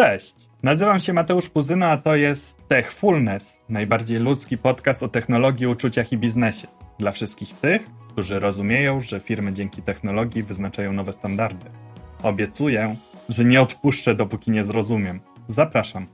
Cześć! Nazywam się Mateusz Puzyna, a to jest Techfulness, najbardziej ludzki podcast o technologii, uczuciach i biznesie. Dla wszystkich tych, którzy rozumieją, że firmy dzięki technologii wyznaczają nowe standardy. Obiecuję, że nie odpuszczę, dopóki nie zrozumiem. Zapraszam.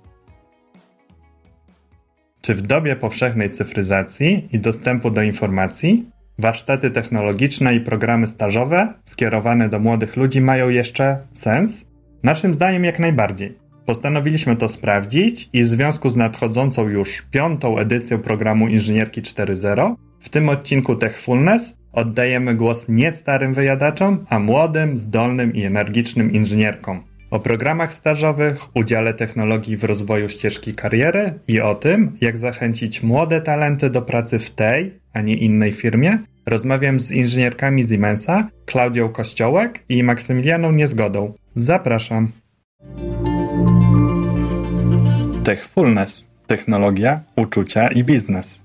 Czy w dobie powszechnej cyfryzacji i dostępu do informacji warsztaty technologiczne i programy stażowe skierowane do młodych ludzi mają jeszcze sens? Naszym zdaniem jak najbardziej. Postanowiliśmy to sprawdzić i w związku z nadchodzącą już piątą edycją programu Inżynierki 4.0 w tym odcinku Techfulness oddajemy głos nie starym wyjadaczom, a młodym, zdolnym i energicznym inżynierkom. O programach stażowych, udziale technologii w rozwoju ścieżki kariery i o tym, jak zachęcić młode talenty do pracy w tej, a nie innej firmie, rozmawiam z inżynierkami Siemensa, Klaudią Kościołek i Maksymilianą Niezgodą. Zapraszam. Techfulness. Technologia, uczucia i biznes.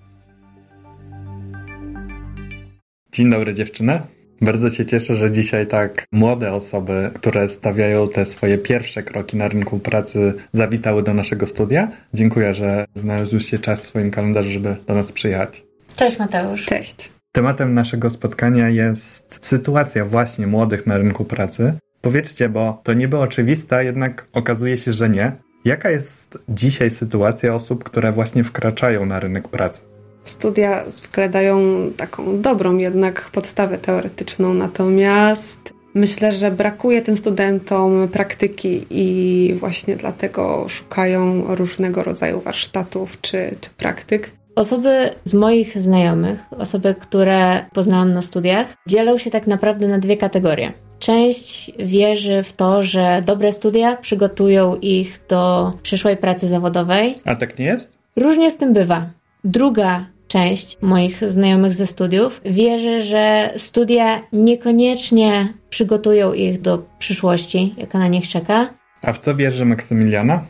Dzień dobry dziewczyny. Bardzo się cieszę, że dzisiaj tak młode osoby, które stawiają te swoje pierwsze kroki na rynku pracy, zawitały do naszego studia. Dziękuję, że znalazłyście czas w swoim kalendarzu, żeby do nas przyjechać. Cześć Mateusz. Cześć. Tematem naszego spotkania jest sytuacja właśnie młodych na rynku pracy. Powiedzcie, bo to niby oczywiste, jednak okazuje się, że nie. Jaka jest dzisiaj sytuacja osób, które właśnie wkraczają na rynek pracy? Studia zwykle dają taką dobrą jednak podstawę teoretyczną, natomiast myślę, że brakuje tym studentom praktyki i właśnie dlatego szukają różnego rodzaju warsztatów czy, czy praktyk. Osoby z moich znajomych, osoby, które poznałam na studiach, dzielą się tak naprawdę na dwie kategorie. Część wierzy w to, że dobre studia przygotują ich do przyszłej pracy zawodowej. A tak nie jest? Różnie z tym bywa. Druga część moich znajomych ze studiów wierzy, że studia niekoniecznie przygotują ich do przyszłości, jaka na nich czeka. A w co wierzy Maksymiliana?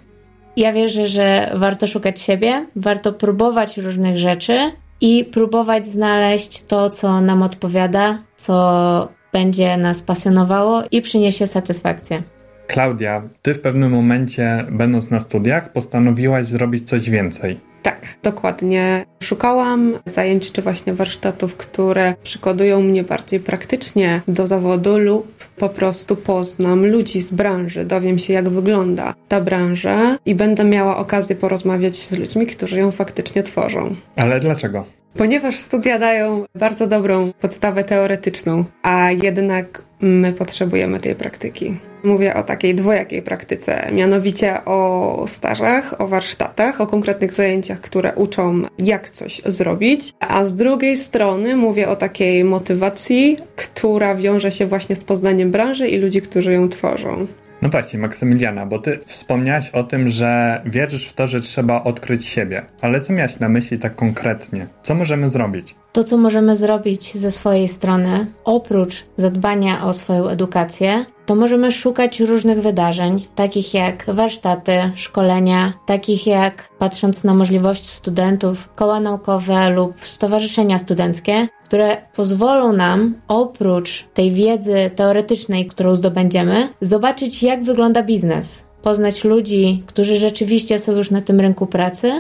Ja wierzę, że warto szukać siebie, warto próbować różnych rzeczy i próbować znaleźć to, co nam odpowiada, co będzie nas pasjonowało i przyniesie satysfakcję. Klaudia, ty w pewnym momencie, będąc na studiach, postanowiłaś zrobić coś więcej. Tak, dokładnie. Szukałam zajęć czy właśnie warsztatów, które przykładują mnie bardziej praktycznie do zawodu lub po prostu poznam ludzi z branży, dowiem się jak wygląda ta branża i będę miała okazję porozmawiać z ludźmi, którzy ją faktycznie tworzą. Ale dlaczego? Ponieważ studia dają bardzo dobrą podstawę teoretyczną, a jednak my potrzebujemy tej praktyki. Mówię o takiej dwojakiej praktyce, mianowicie o stażach, o warsztatach, o konkretnych zajęciach, które uczą, jak coś zrobić, a z drugiej strony mówię o takiej motywacji, która wiąże się właśnie z poznaniem branży i ludzi, którzy ją tworzą. No właśnie, Maksymiliana, bo ty wspomniałaś o tym, że wierzysz w to, że trzeba odkryć siebie. Ale co miałaś na myśli tak konkretnie? Co możemy zrobić? To, co możemy zrobić ze swojej strony, oprócz zadbania o swoją edukację, to możemy szukać różnych wydarzeń, takich jak warsztaty, szkolenia, takich jak, patrząc na możliwości studentów, koła naukowe lub stowarzyszenia studenckie, które pozwolą nam, oprócz tej wiedzy teoretycznej, którą zdobędziemy, zobaczyć, jak wygląda biznes, poznać ludzi, którzy rzeczywiście są już na tym rynku pracy,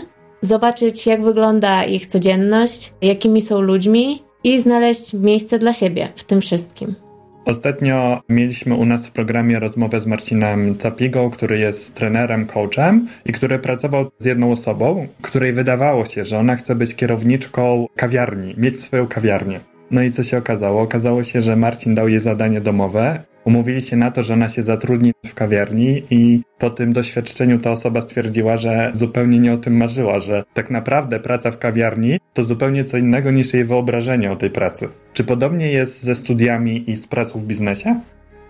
zobaczyć, jak wygląda ich codzienność, jakimi są ludźmi i znaleźć miejsce dla siebie w tym wszystkim. Ostatnio mieliśmy u nas w programie rozmowę z Marcinem Capigą, który jest trenerem, coachem i który pracował z jedną osobą, której wydawało się, że ona chce być kierowniczką kawiarni, mieć swoją kawiarnię. No i co się okazało? Okazało się, że Marcin dał jej zadanie domowe Umówili się na to, że ona się zatrudni w kawiarni i po tym doświadczeniu ta osoba stwierdziła, że zupełnie nie o tym marzyła, że tak naprawdę praca w kawiarni to zupełnie co innego niż jej wyobrażenie o tej pracy. Czy podobnie jest ze studiami i z pracą w biznesie?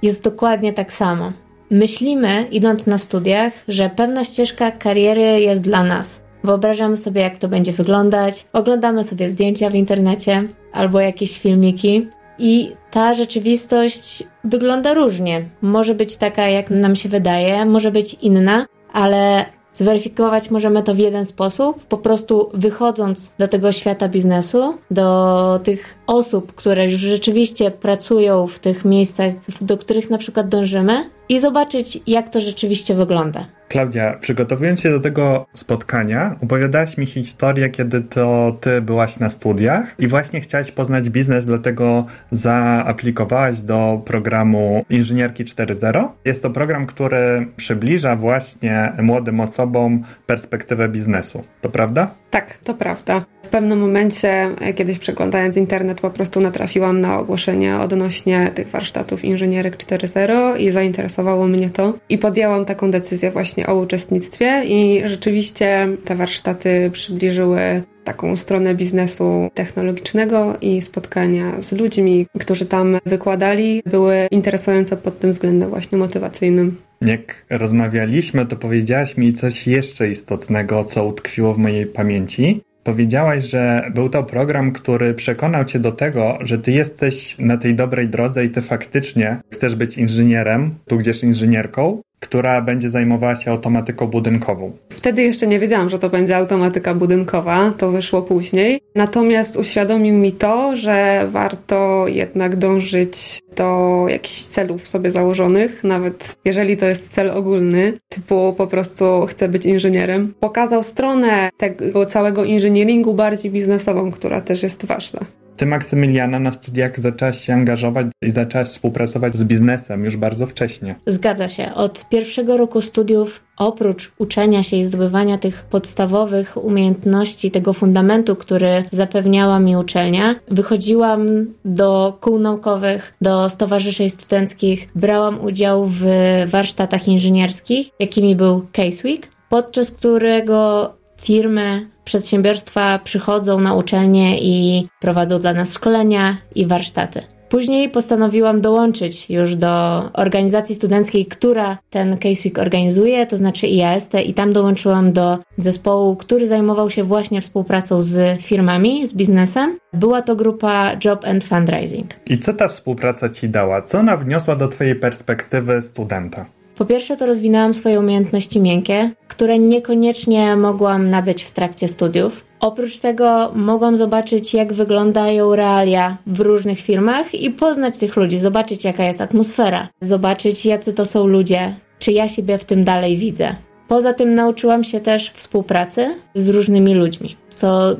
Jest dokładnie tak samo. Myślimy, idąc na studiach, że pewna ścieżka kariery jest dla nas. Wyobrażamy sobie, jak to będzie wyglądać, oglądamy sobie zdjęcia w internecie albo jakieś filmiki i ta rzeczywistość wygląda różnie. Może być taka, jak nam się wydaje, może być inna, ale zweryfikować możemy to w jeden sposób, po prostu wychodząc do tego świata biznesu, do tych osób, które już rzeczywiście pracują w tych miejscach, do których na przykład dążymy i zobaczyć, jak to rzeczywiście wygląda. Klaudia, przygotowując się do tego spotkania, opowiadałaś mi historię, kiedy to ty byłaś na studiach i właśnie chciałaś poznać biznes, dlatego zaaplikowałaś do programu Inżynierki 4.0. Jest to program, który przybliża właśnie młodym osobom perspektywę biznesu. To prawda? Tak, to prawda. W pewnym momencie, kiedyś przeglądając internet, po prostu natrafiłam na ogłoszenie odnośnie tych warsztatów Inżynierek 4.0 i zainteresowało mnie to. I podjęłam taką decyzję właśnie właśnie o uczestnictwie i rzeczywiście te warsztaty przybliżyły taką stronę biznesu technologicznego i spotkania z ludźmi, którzy tam wykładali, były interesujące pod tym względem właśnie motywacyjnym. Jak rozmawialiśmy, to powiedziałaś mi coś jeszcze istotnego, co utkwiło w mojej pamięci. Powiedziałaś, że był to program, który przekonał cię do tego, że ty jesteś na tej dobrej drodze i ty faktycznie chcesz być inżynierem, tudzież inżynierką, która będzie zajmowała się automatyką budynkową. Wtedy jeszcze nie wiedziałam, że to będzie automatyka budynkowa, to wyszło później. Natomiast uświadomił mi to, że warto jednak dążyć do jakichś celów sobie założonych, nawet jeżeli to jest cel ogólny, typu po prostu chcę być inżynierem. Pokazał stronę tego całego inżynieringu bardziej biznesową, która też jest ważna. Ty, Maksymiliana, na studiach zaczęłaś się angażować i zaczęłaś współpracować z biznesem już bardzo wcześnie. Zgadza się. Od pierwszego roku studiów, oprócz uczenia się i zdobywania tych podstawowych umiejętności, tego fundamentu, który zapewniała mi uczelnia, wychodziłam do kół naukowych, do stowarzyszeń studenckich, brałam udział w warsztatach inżynierskich, jakimi był Case Week, podczas którego firmy przedsiębiorstwa przychodzą na uczelnię i prowadzą dla nas szkolenia i warsztaty. Później postanowiłam dołączyć już do organizacji studenckiej, która ten Case Week organizuje, to znaczy IAST, i tam dołączyłam do zespołu, który zajmował się właśnie współpracą z firmami, z biznesem. Była to grupa Job and Fundraising. I co ta współpraca ci dała? Co ona wniosła do Twojej perspektywy studenta? Po pierwsze, to rozwinęłam swoje umiejętności miękkie, które niekoniecznie mogłam nabyć w trakcie studiów. Oprócz tego mogłam zobaczyć, jak wyglądają realia w różnych firmach i poznać tych ludzi, zobaczyć, jaka jest atmosfera, zobaczyć, jacy to są ludzie, czy ja siebie w tym dalej widzę. Poza tym nauczyłam się też współpracy z różnymi ludźmi, co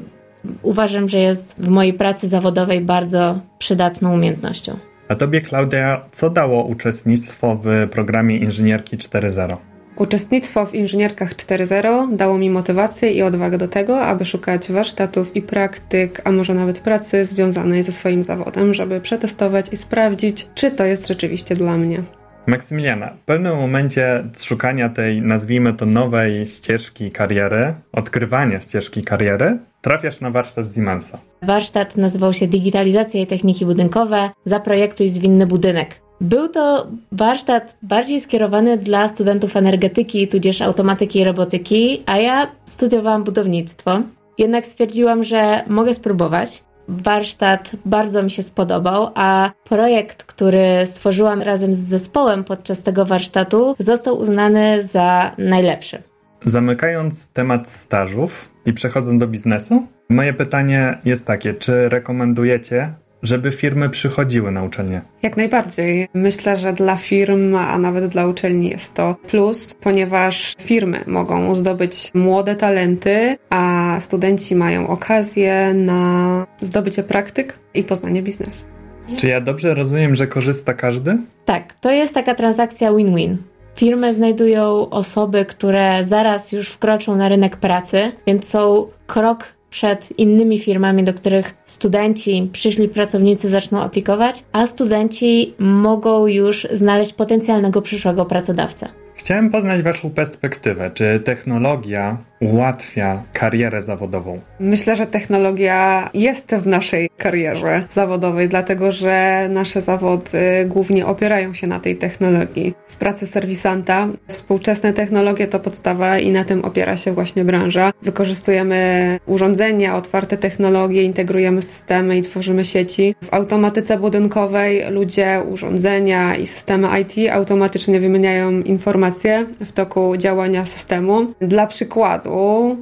uważam, że jest w mojej pracy zawodowej bardzo przydatną umiejętnością. A tobie, Klaudia, co dało uczestnictwo w programie Inżynierki 4.0? Uczestnictwo w Inżynierkach 4.0 dało mi motywację i odwagę do tego, aby szukać warsztatów i praktyk, a może nawet pracy związanej ze swoim zawodem, żeby przetestować i sprawdzić, czy to jest rzeczywiście dla mnie. Maksymiliana, w pewnym momencie szukania tej, nazwijmy to, nowej ścieżki kariery, odkrywania ścieżki kariery, trafiasz na warsztat Siemensa. Warsztat nazywał się Digitalizacja i Techniki Budynkowe. Zaprojektuj zwinny budynek. Był to warsztat bardziej skierowany dla studentów energetyki, tudzież automatyki i robotyki, a ja studiowałam budownictwo. Jednak stwierdziłam, że mogę spróbować. Warsztat bardzo mi się spodobał, a projekt, który stworzyłam razem z zespołem podczas tego warsztatu, został uznany za najlepszy. Zamykając temat stażów i przechodząc do biznesu, moje pytanie jest takie: czy rekomendujecie żeby firmy przychodziły na uczelnię. Jak najbardziej. Myślę, że dla firm, a nawet dla uczelni jest to plus, ponieważ firmy mogą zdobyć młode talenty, a studenci mają okazję na zdobycie praktyk i poznanie biznesu. Czy ja dobrze rozumiem, że korzysta każdy? Tak, to jest taka transakcja win-win. Firmy znajdują osoby, które zaraz już wkroczą na rynek pracy, więc są krok przed innymi firmami, do których studenci, przyszli pracownicy zaczną aplikować, a studenci mogą już znaleźć potencjalnego przyszłego pracodawcę. Chciałem poznać Waszą perspektywę. Czy technologia ułatwia karierę zawodową? Myślę, że technologia jest w naszej karierze zawodowej, dlatego że nasze zawody głównie opierają się na tej technologii. W pracy serwisanta współczesne technologie to podstawa i na tym opiera się właśnie branża. Wykorzystujemy urządzenia, otwarte technologie, integrujemy systemy i tworzymy sieci. W automatyce budynkowej ludzie, urządzenia i systemy IT automatycznie wymieniają informacje w toku działania systemu. Dla przykładu,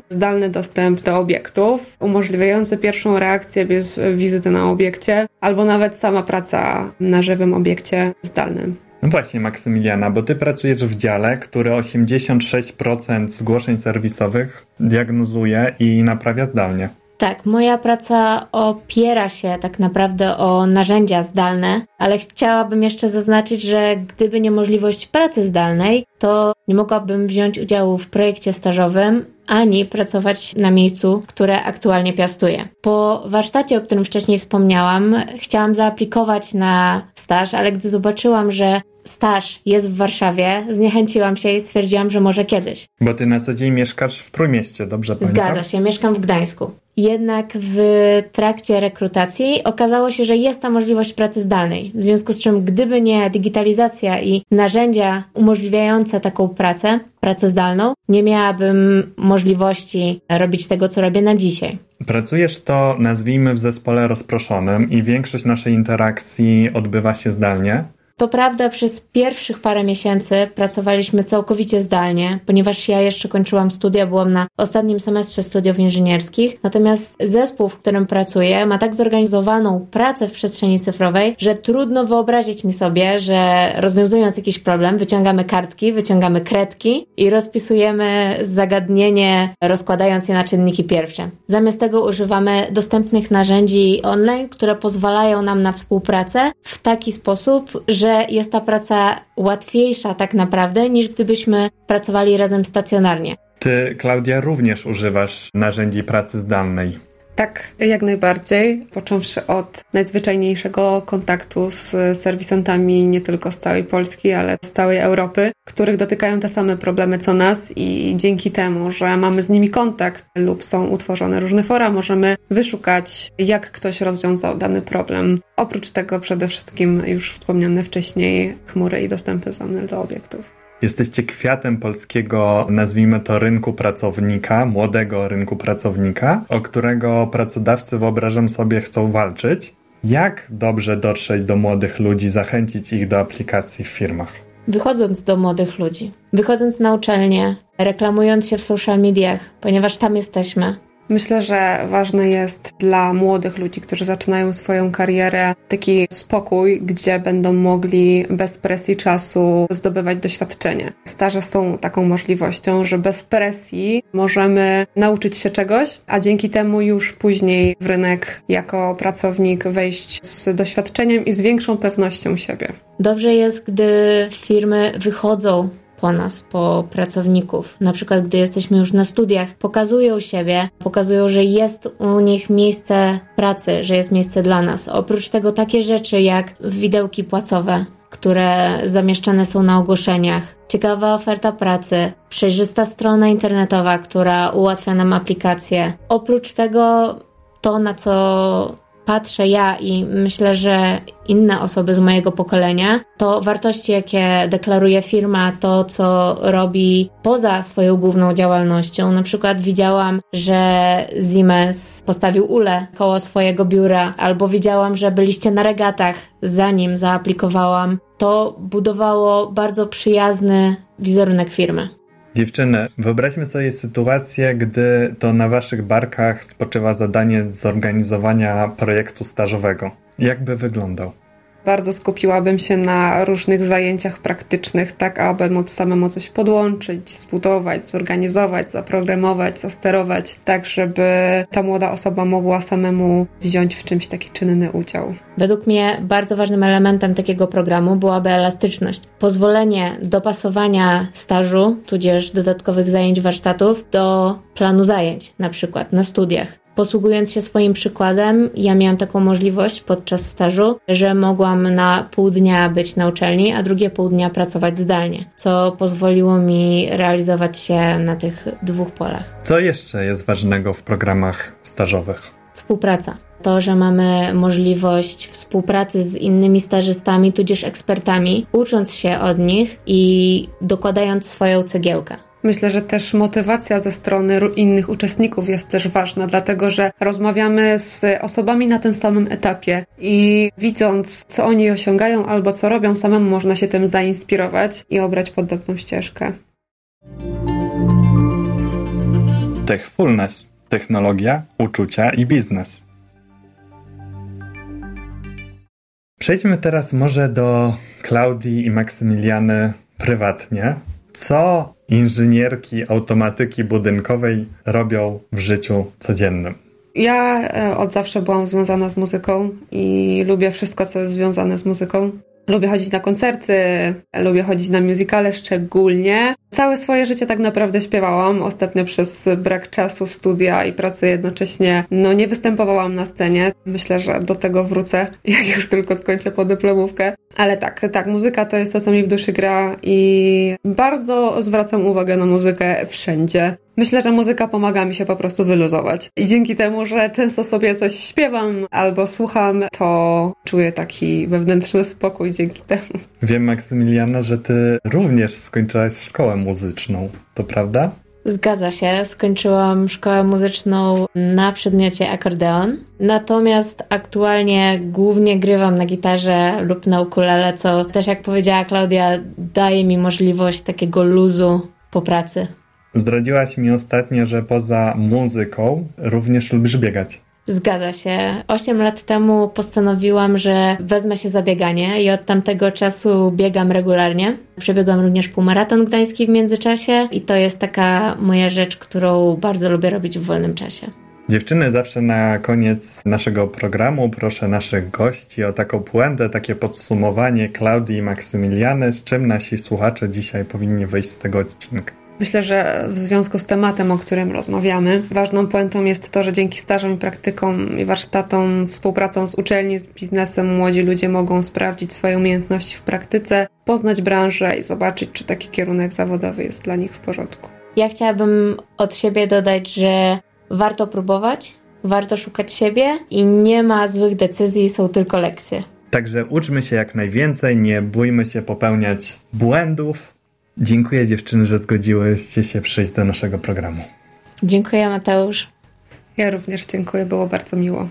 zdalny dostęp do obiektów, umożliwiający pierwszą reakcję bez wizyty na obiekcie, albo nawet sama praca na żywym obiekcie zdalnym. No właśnie, Maksymiliana, bo ty pracujesz w dziale, który 86% zgłoszeń serwisowych diagnozuje i naprawia zdalnie. Tak, moja praca opiera się tak naprawdę o narzędzia zdalne, ale chciałabym jeszcze zaznaczyć, że gdyby nie możliwość pracy zdalnej, to nie mogłabym wziąć udziału w projekcie stażowym ani pracować na miejscu, które aktualnie piastuję. Po warsztacie, o którym wcześniej wspomniałam, chciałam zaaplikować na staż, ale gdy zobaczyłam, że staż jest w Warszawie, zniechęciłam się i stwierdziłam, że może kiedyś. Bo ty na co dzień mieszkasz w Trójmieście, dobrze pamiętam? Zgadza się, mieszkam w Gdańsku. Jednak w trakcie rekrutacji okazało się, że jest ta możliwość pracy zdalnej. W związku z czym, gdyby nie digitalizacja i narzędzia umożliwiające taką pracę, pracę zdalną, nie miałabym możliwości robić tego, co robię na dzisiaj. Pracujesz to, nazwijmy, w zespole rozproszonym i większość naszej interakcji odbywa się zdalnie. To prawda, przez pierwszych parę miesięcy pracowaliśmy całkowicie zdalnie, ponieważ ja jeszcze kończyłam studia, byłam na ostatnim semestrze studiów inżynierskich. Natomiast zespół, w którym pracuję, ma tak zorganizowaną pracę w przestrzeni cyfrowej, że trudno wyobrazić mi sobie, że rozwiązując jakiś problem, wyciągamy kartki, wyciągamy kredki i rozpisujemy zagadnienie, rozkładając je na czynniki pierwsze. Zamiast tego używamy dostępnych narzędzi online, które pozwalają nam na współpracę w taki sposób, że że jest ta praca łatwiejsza tak naprawdę niż gdybyśmy pracowali razem stacjonarnie. Ty, Klaudia, również używasz narzędzi pracy zdalnej. Tak, jak najbardziej. Począwszy od najzwyczajniejszego kontaktu z serwisantami nie tylko z całej Polski, ale z całej Europy, których dotykają te same problemy co nas i dzięki temu, że mamy z nimi kontakt lub są utworzone różne fora, możemy wyszukać, jak ktoś rozwiązał dany problem. Oprócz tego przede wszystkim już wspomniane wcześniej chmury i dostępy zdalne do obiektów. Jesteście kwiatem polskiego, nazwijmy to, rynku pracownika, młodego rynku pracownika, o którego pracodawcy, wyobrażam sobie, chcą walczyć. Jak dobrze dotrzeć do młodych ludzi, zachęcić ich do aplikacji w firmach? Wychodząc do młodych ludzi, wychodząc na uczelnię, reklamując się w social mediach, ponieważ tam jesteśmy, Myślę, że ważny jest dla młodych ludzi, którzy zaczynają swoją karierę, taki spokój, gdzie będą mogli bez presji czasu zdobywać doświadczenie. Staże są taką możliwością, że bez presji możemy nauczyć się czegoś, a dzięki temu już później w rynek jako pracownik wejść z doświadczeniem i z większą pewnością siebie. Dobrze jest, gdy firmy wychodzą po nas, po pracowników. Na przykład, gdy jesteśmy już na studiach, pokazują siebie, pokazują, że jest u nich miejsce pracy, że jest miejsce dla nas. Oprócz tego takie rzeczy jak widełki płacowe, które zamieszczane są na ogłoszeniach, ciekawa oferta pracy, przejrzysta strona internetowa, która ułatwia nam aplikację. Oprócz tego to, na co patrzę ja i myślę, że inne osoby z mojego pokolenia, to wartości, jakie deklaruje firma, to co robi poza swoją główną działalnością. Na przykład widziałam, że Siemens postawił ule koło swojego biura, albo widziałam, że byliście na regatach, zanim zaaplikowałam. To budowało bardzo przyjazny wizerunek firmy. Dziewczyny, wyobraźmy sobie sytuację, gdy to na waszych barkach spoczywa zadanie zorganizowania projektu stażowego. Jak by wyglądał? Bardzo skupiłabym się na różnych zajęciach praktycznych, tak aby móc samemu coś podłączyć, zbudować, zorganizować, zaprogramować, zasterować, tak żeby ta młoda osoba mogła samemu wziąć w czymś taki czynny udział. Według mnie bardzo ważnym elementem takiego programu byłaby elastyczność. Pozwolenie dopasowania stażu, tudzież dodatkowych zajęć warsztatów do planu zajęć, na przykład na studiach. Posługując się swoim przykładem, ja miałam taką możliwość podczas stażu, że mogłam na pół dnia być na uczelni, a drugie pół dnia pracować zdalnie, co pozwoliło mi realizować się na tych dwóch polach. Co jeszcze jest ważnego w programach stażowych? Współpraca. To, że mamy możliwość współpracy z innymi stażystami, tudzież ekspertami, ucząc się od nich i dokładając swoją cegiełkę. Myślę, że też motywacja ze strony innych uczestników jest też ważna, dlatego że rozmawiamy z osobami na tym samym etapie i widząc, co oni osiągają albo co robią, samemu można się tym zainspirować i obrać podobną ścieżkę. Techfulness. Technologia, uczucia i biznes. Przejdźmy teraz może do Klaudii i Maksymiliany prywatnie. Co inżynierki automatyki budynkowej robią w życiu codziennym? Ja e, od zawsze byłam związana z muzyką i lubię wszystko, co jest związane z muzyką. Lubię chodzić na koncerty, lubię chodzić na musicale szczególnie. Całe swoje życie tak naprawdę śpiewałam. Ostatnio przez brak czasu, studia i pracy jednocześnie, no nie występowałam na scenie. Myślę, że do tego wrócę, jak już tylko skończę podyplomówkę. Ale tak, tak, muzyka to jest to, co mi w duszy gra i bardzo zwracam uwagę na muzykę wszędzie. Myślę, że muzyka pomaga mi się po prostu wyluzować. I dzięki temu, że często sobie coś śpiewam albo słucham, to czuję taki wewnętrzny spokój dzięki temu. Wiem, Maksymiliana, że ty również skończyłaś szkołę muzyczną, to prawda? Zgadza się, skończyłam szkołę muzyczną na przedmiocie akordeon. Natomiast aktualnie głównie grywam na gitarze lub na ukulele, co też jak powiedziała Klaudia, daje mi możliwość takiego luzu po pracy. Zdradziłaś mi ostatnio, że poza muzyką również lubisz biegać. Zgadza się. Osiem lat temu postanowiłam, że wezmę się za bieganie i od tamtego czasu biegam regularnie. Przebiegłam również półmaraton gdański w międzyczasie i to jest taka moja rzecz, którą bardzo lubię robić w wolnym czasie. Dziewczyny, zawsze na koniec naszego programu proszę naszych gości o taką puentę, takie podsumowanie Klaudii i Maksymiliany, z czym nasi słuchacze dzisiaj powinni wyjść z tego odcinka. Myślę, że w związku z tematem, o którym rozmawiamy, ważną puentą jest to, że dzięki stażom i praktykom i warsztatom, współpracą z uczelni, z biznesem, młodzi ludzie mogą sprawdzić swoje umiejętności w praktyce, poznać branżę i zobaczyć, czy taki kierunek zawodowy jest dla nich w porządku. Ja chciałabym od siebie dodać, że warto próbować, warto szukać siebie i nie ma złych decyzji, są tylko lekcje. Także uczmy się jak najwięcej, nie bójmy się popełniać błędów, Dziękuję dziewczyny, że zgodziłyście się przyjść do naszego programu. Dziękuję Mateusz. Ja również dziękuję, było bardzo miło.